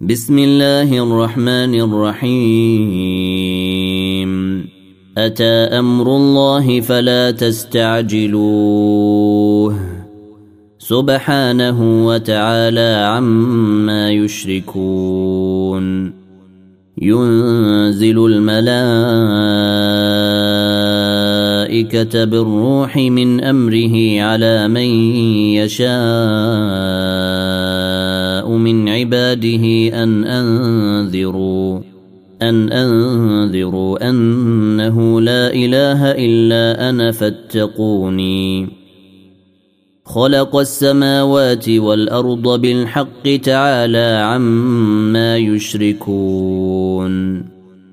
بسم الله الرحمن الرحيم. أتى أمر الله فلا تستعجلوه. سبحانه وتعالى عما يشركون. ينزل الملائكة بالروح من أمره على من يشاء. من عباده ان انذروا ان انذروا انه لا اله الا أنا فاتقوني خلق السماوات والارض بالحق تعالى عما يشركون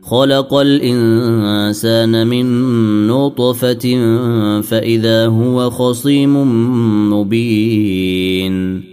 خلق الانسان من نطفه فاذا هو خصيم مبين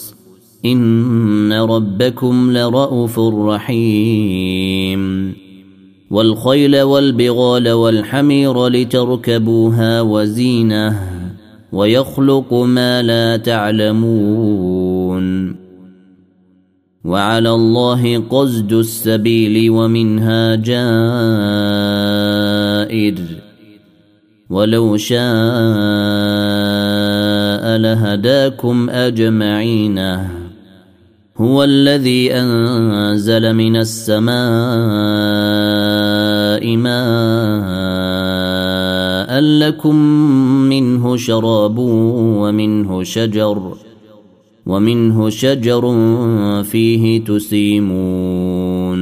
ان ربكم لرءوف رحيم. والخيل والبغال والحمير لتركبوها وزينه ويخلق ما لا تعلمون. وعلى الله قصد السبيل ومنها جائر. ولو شاء لهداكم اجمعين. هو الذي أنزل من السماء ماء لكم منه شراب ومنه شجر ومنه شجر فيه تسيمون.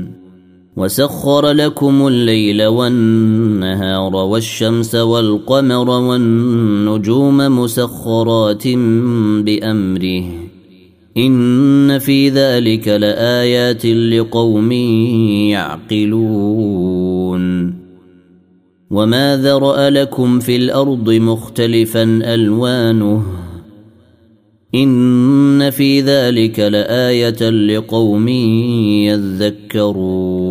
وسخر لكم الليل والنهار والشمس والقمر والنجوم مسخرات بأمره. إن في ذلك لآيات لقوم يعقلون. وما ذرأ لكم في الأرض مختلفا ألوانه. إن في ذلك لآية لقوم يذكرون.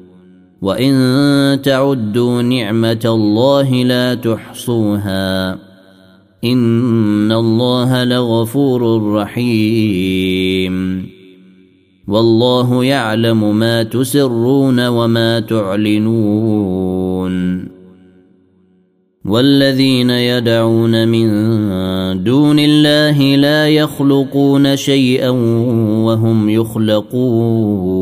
وان تعدوا نعمه الله لا تحصوها ان الله لغفور رحيم والله يعلم ما تسرون وما تعلنون والذين يدعون من دون الله لا يخلقون شيئا وهم يخلقون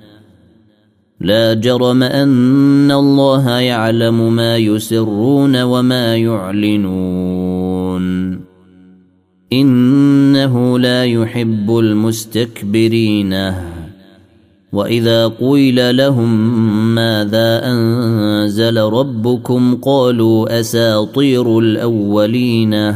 لا جرم أن الله يعلم ما يسرون وما يعلنون. إنه لا يحب المستكبرين. وإذا قيل لهم ماذا أنزل ربكم قالوا أساطير الأولين.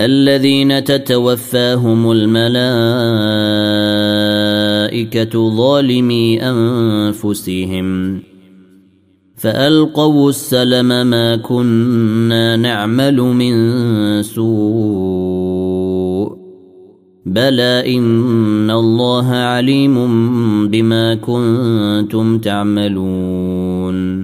الذين تتوفاهم الملائكة ظالمي أنفسهم. فألقوا السلم ما كنا نعمل من سوء. بلى إن الله عليم بما كنتم تعملون.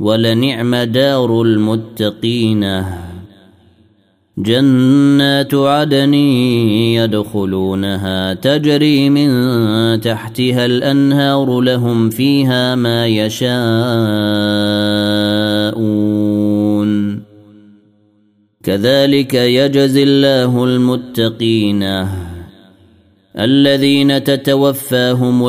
ولنعم دار المتقين. جنات عدن يدخلونها تجري من تحتها الأنهار لهم فيها ما يشاءون. كذلك يجزي الله المتقين. الذين تتوفاهم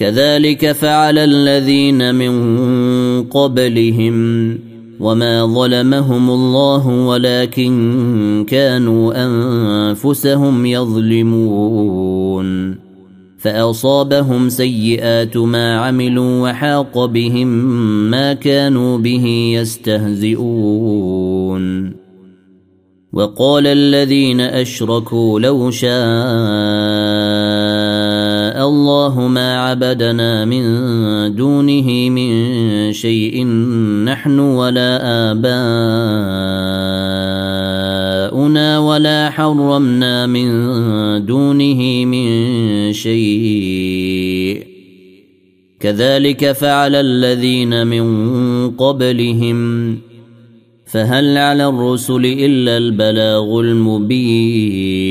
كذلك فعل الذين من قبلهم وما ظلمهم الله ولكن كانوا أنفسهم يظلمون. فأصابهم سيئات ما عملوا وحاق بهم ما كانوا به يستهزئون. وقال الذين أشركوا لو شاء الله ما عبدنا من دونه من شيء نحن ولا آباؤنا ولا حرمنا من دونه من شيء. كذلك فعل الذين من قبلهم. فهل على الرسل إلا البلاغ المبين؟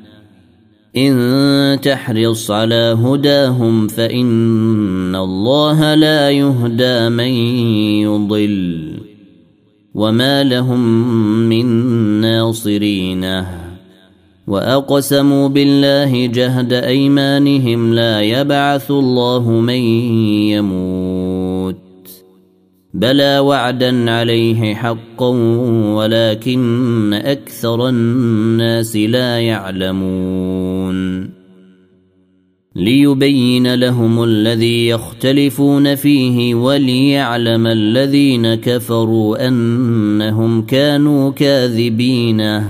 إن تحرص على هداهم فإن الله لا يهدى من يضل وما لهم من ناصرين وأقسموا بالله جهد أيمانهم لا يبعث الله من يموت بلى وعدا عليه حقا ولكن أكثر الناس لا يعلمون. ليبين لهم الذي يختلفون فيه وليعلم الذين كفروا أنهم كانوا كاذبينه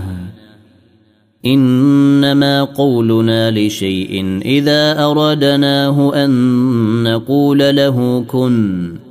إنما قولنا لشيء إذا اردناه أن نقول له كن.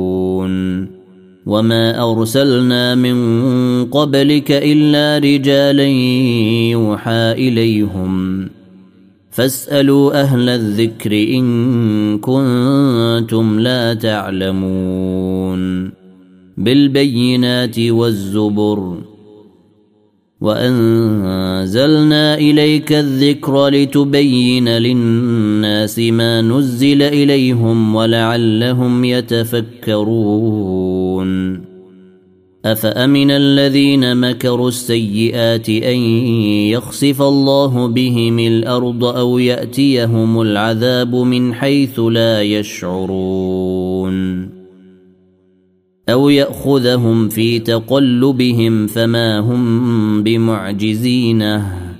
وما ارسلنا من قبلك الا رجالا يوحى اليهم فاسالوا أهل الذكر ان كنتم لا تعلمون بالبينات والزبر وانزلنا اليك الذكر لتبين للناس ما نزل اليهم ولعلهم يتفكرون أفأمن الذين مكروا السيئات أن يخسف الله بهم الأرض أو يأتيهم العذاب من حيث لا يشعرون؟ أو يأخذهم في تقلبهم فما هم بمعجزينه؟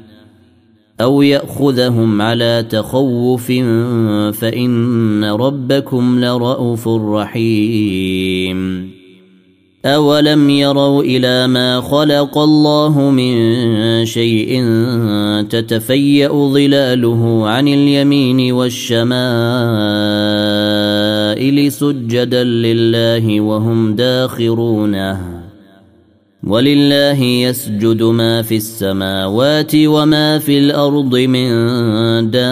أو يأخذهم على تخوف فإن ربكم لرءوف رحيم. اولم يروا إلى ما خلق الله من شيء تتفيا ظلاله عن اليمين والشمائل سجدا لله وهم داخرونه ولله يسجد ما في السماوات وما في الأرض من دابه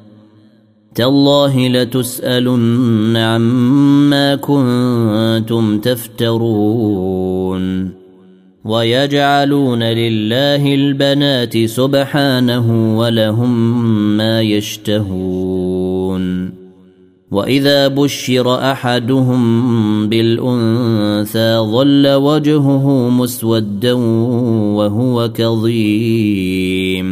تالله لتسألن عما كنتم تفترون ويجعلون لله البنات سبحانه ولهم ما يشتهون وإذا بشر أحدهم بالأنثى ظل وجهه مسودا وهو كظيم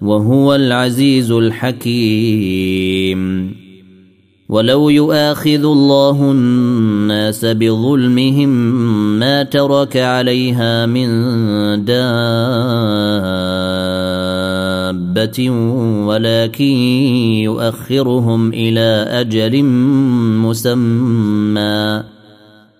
وهو العزيز الحكيم. ولو يؤاخذ الله الناس بظلمهم ما ترك عليها من دابة ولكن يؤخرهم إلى أجل مسمى.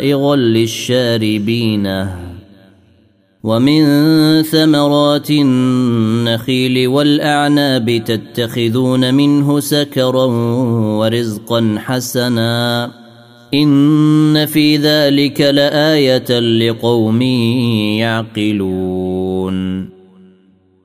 سائغا للشاربين ومن ثمرات النخيل والاعناب تتخذون منه سكرا ورزقا حسنا ان في ذلك لايه لقوم يعقلون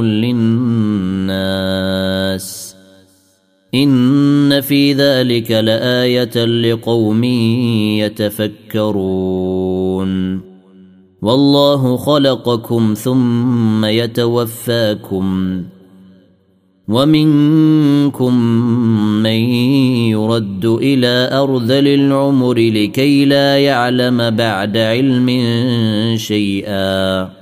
للناس. إن في ذلك لآية لقوم يتفكرون. والله خلقكم ثم يتوفاكم. ومنكم من يرد إلى أرذل العمر لكي لا يعلم بعد علم شيئا.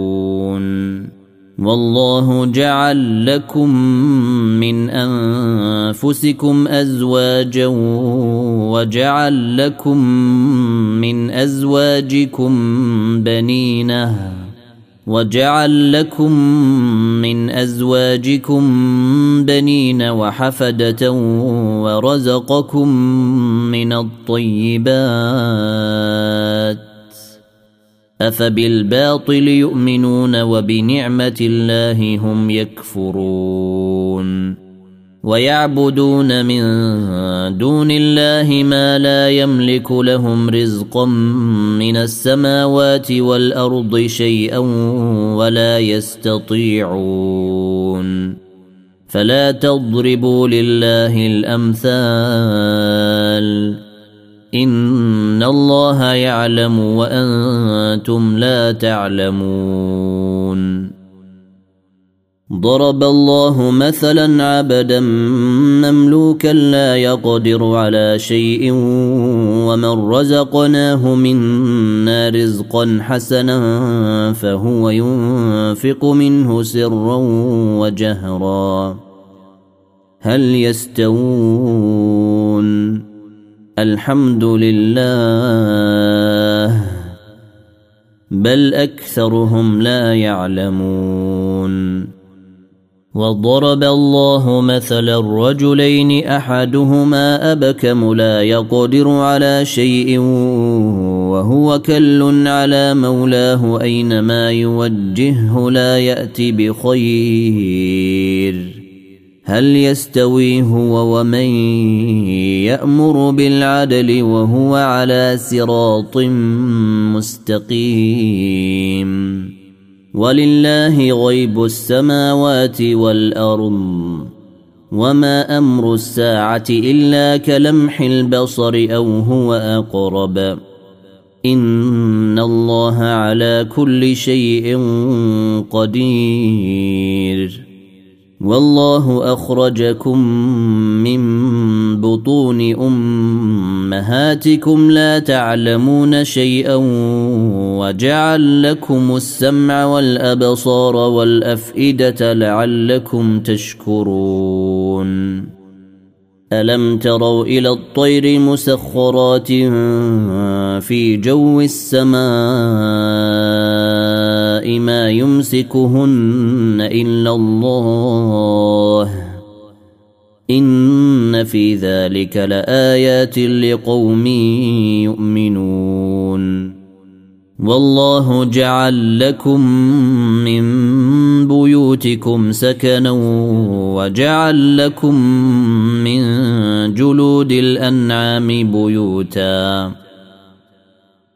والله جعل لكم من أنفسكم أزواجا وجعل لكم من أزواجكم بنينة وجعل لكم من أزواجكم بنين وحفدة ورزقكم من الطيبات افبالباطل يؤمنون وبنعمه الله هم يكفرون ويعبدون من دون الله ما لا يملك لهم رزقا من السماوات والارض شيئا ولا يستطيعون فلا تضربوا لله الامثال ان الله يعلم وأنتم لا تعلمون. ضرب الله مثلا عبدا مملوكا لا يقدر على شيء ومن رزقناه منا رزقا حسنا فهو ينفق منه سرا وجهرا. هل يستوون؟ الحمد لله بل أكثرهم لا يعلمون. وضرب الله مثلا الرجلين أحدهما أبكم لا يقدر على شيء وهو كل على مولاه أينما يوجهه لا يأتي بخير. هل يستوي هو ومن يأمر بالعدل وهو على صراط مستقيم؟ ولله غيب السماوات والأرض وما أمر الساعة إلا كلمح البصر أو هو أقرب. إن الله على كل شيء قدير. والله أخرجكم من بطون أمهاتكم لا تعلمون شيئا وجعل لكم السمع والأبصار والأفئدة لعلكم تشكرون. ألم تروا إلى الطير مسخرات في جو السماء؟ ما يمسكهن إلا الله. إن في ذلك لآيات لقوم يؤمنون. والله جعل لكم من بيوتكم سكنا وجعل لكم من جلود الأنعام بيوتا.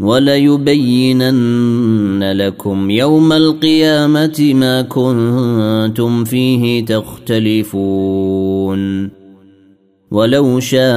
وليبينن لكم يوم القيامة ما كنتم فيه تختلفون. ولو شاء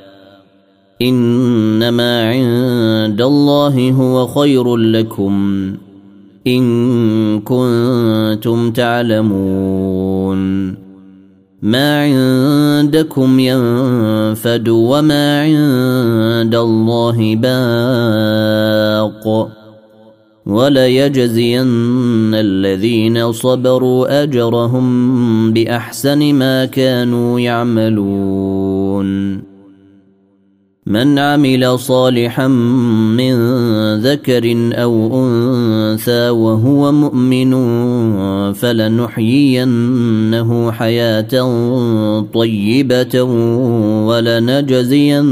إنما عند الله هو خير لكم إن كنتم تعلمون. ما عندكم ينفد وما عند الله باق. وليجزين الذين صبروا أجرهم بأحسن ما كانوا يعملون. من عمل صالحا من ذكر أو أنثى وهو مؤمن فلنحيينه حياة طيبة ولنجزينهم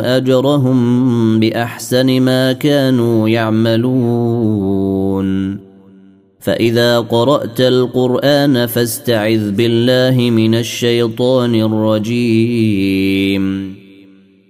أجرهم بأحسن ما كانوا يعملون. فإذا قرأت القرآن فاستعذ بالله من الشيطان الرجيم.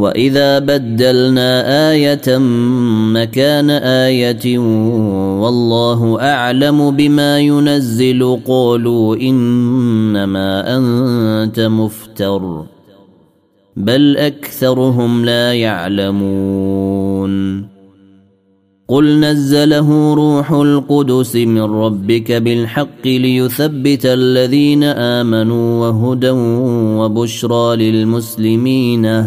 واذا بدلنا إيه مكان إيه والله اعلم بما ينزل قالوا انما انت مفتر بل اكثرهم لا يعلمون قل نزله روح القدس من ربك بالحق ليثبت الذين امنوا وهدى وبشرى للمسلمين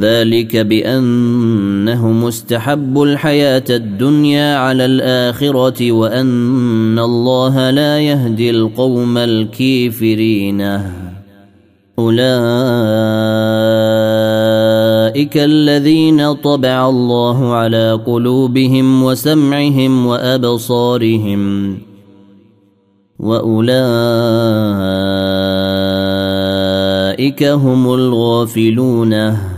ذلك بأنه مستحب الحياة الدنيا على الآخرة وأن الله لا يهدي القوم الكافرين. أولئك الذين طبع الله على قلوبهم وسمعهم وأبصارهم. وأولئك هم الغافلون.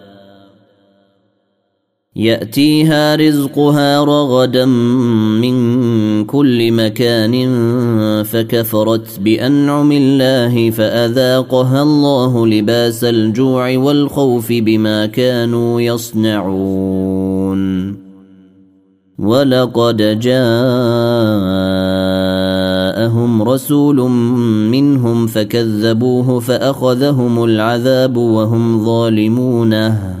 يأتيها رزقها رغدا من كل مكان فكفرت بأنعم الله فأذاقها الله لباس الجوع والخوف بما كانوا يصنعون. ولقد جاءهم رسول منهم فكذبوه فأخذهم العذاب وهم ظالمونه.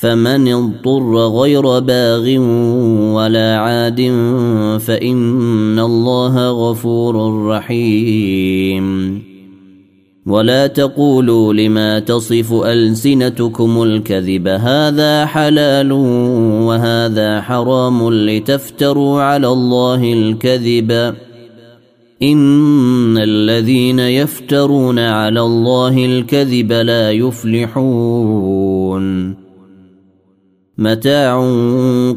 فمن اضطر غير باغ ولا عاد فإن الله غفور رحيم. ولا تقولوا لما تصف ألسنتكم الكذب هذا حلال وهذا حرام لتفتروا على الله الكذب. إن الذين يفترون على الله الكذب لا يفلحون. متاع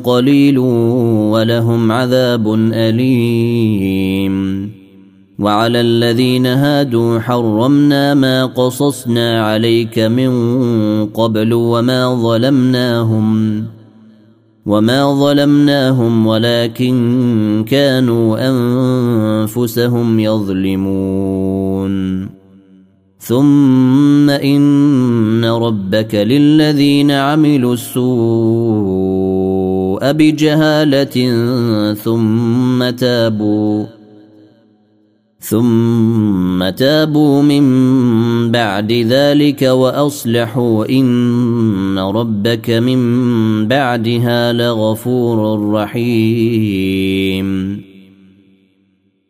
قليل ولهم عذاب أليم. وعلى الذين هادوا حرمنا ما قصصنا عليك من قبل وما ظلمناهم وما ظلمناهم ولكن كانوا أنفسهم يظلمون. ثم ان ربك للذين عملوا السوء بجهاله ثم تابوا ثم تابوا من بعد ذلك واصلحوا ان ربك من بعدها لغفور رحيم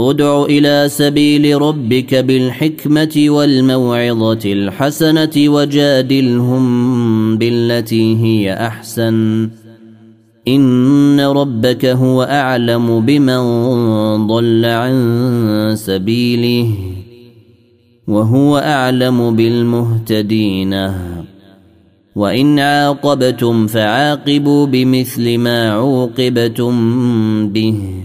ادع إلى سبيل ربك بالحكمة والموعظة الحسنة وجادلهم بالتي هي أحسن. إن ربك هو أعلم بمن ضل عن سبيله وهو أعلم بالمهتدين. وإن عاقبتم فعاقبوا بمثل ما عوقبتم به.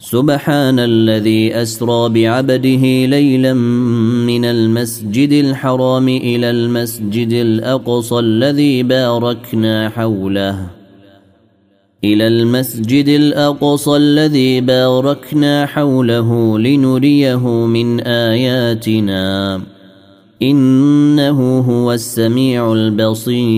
سبحان الذي أسرى بعبده ليلا من المسجد الحرام إلى المسجد الأقصى الذي باركنا حوله. إلى المسجد الأقصى الذي باركنا حوله لنريه من آياتنا. إنه هو السميع البصير.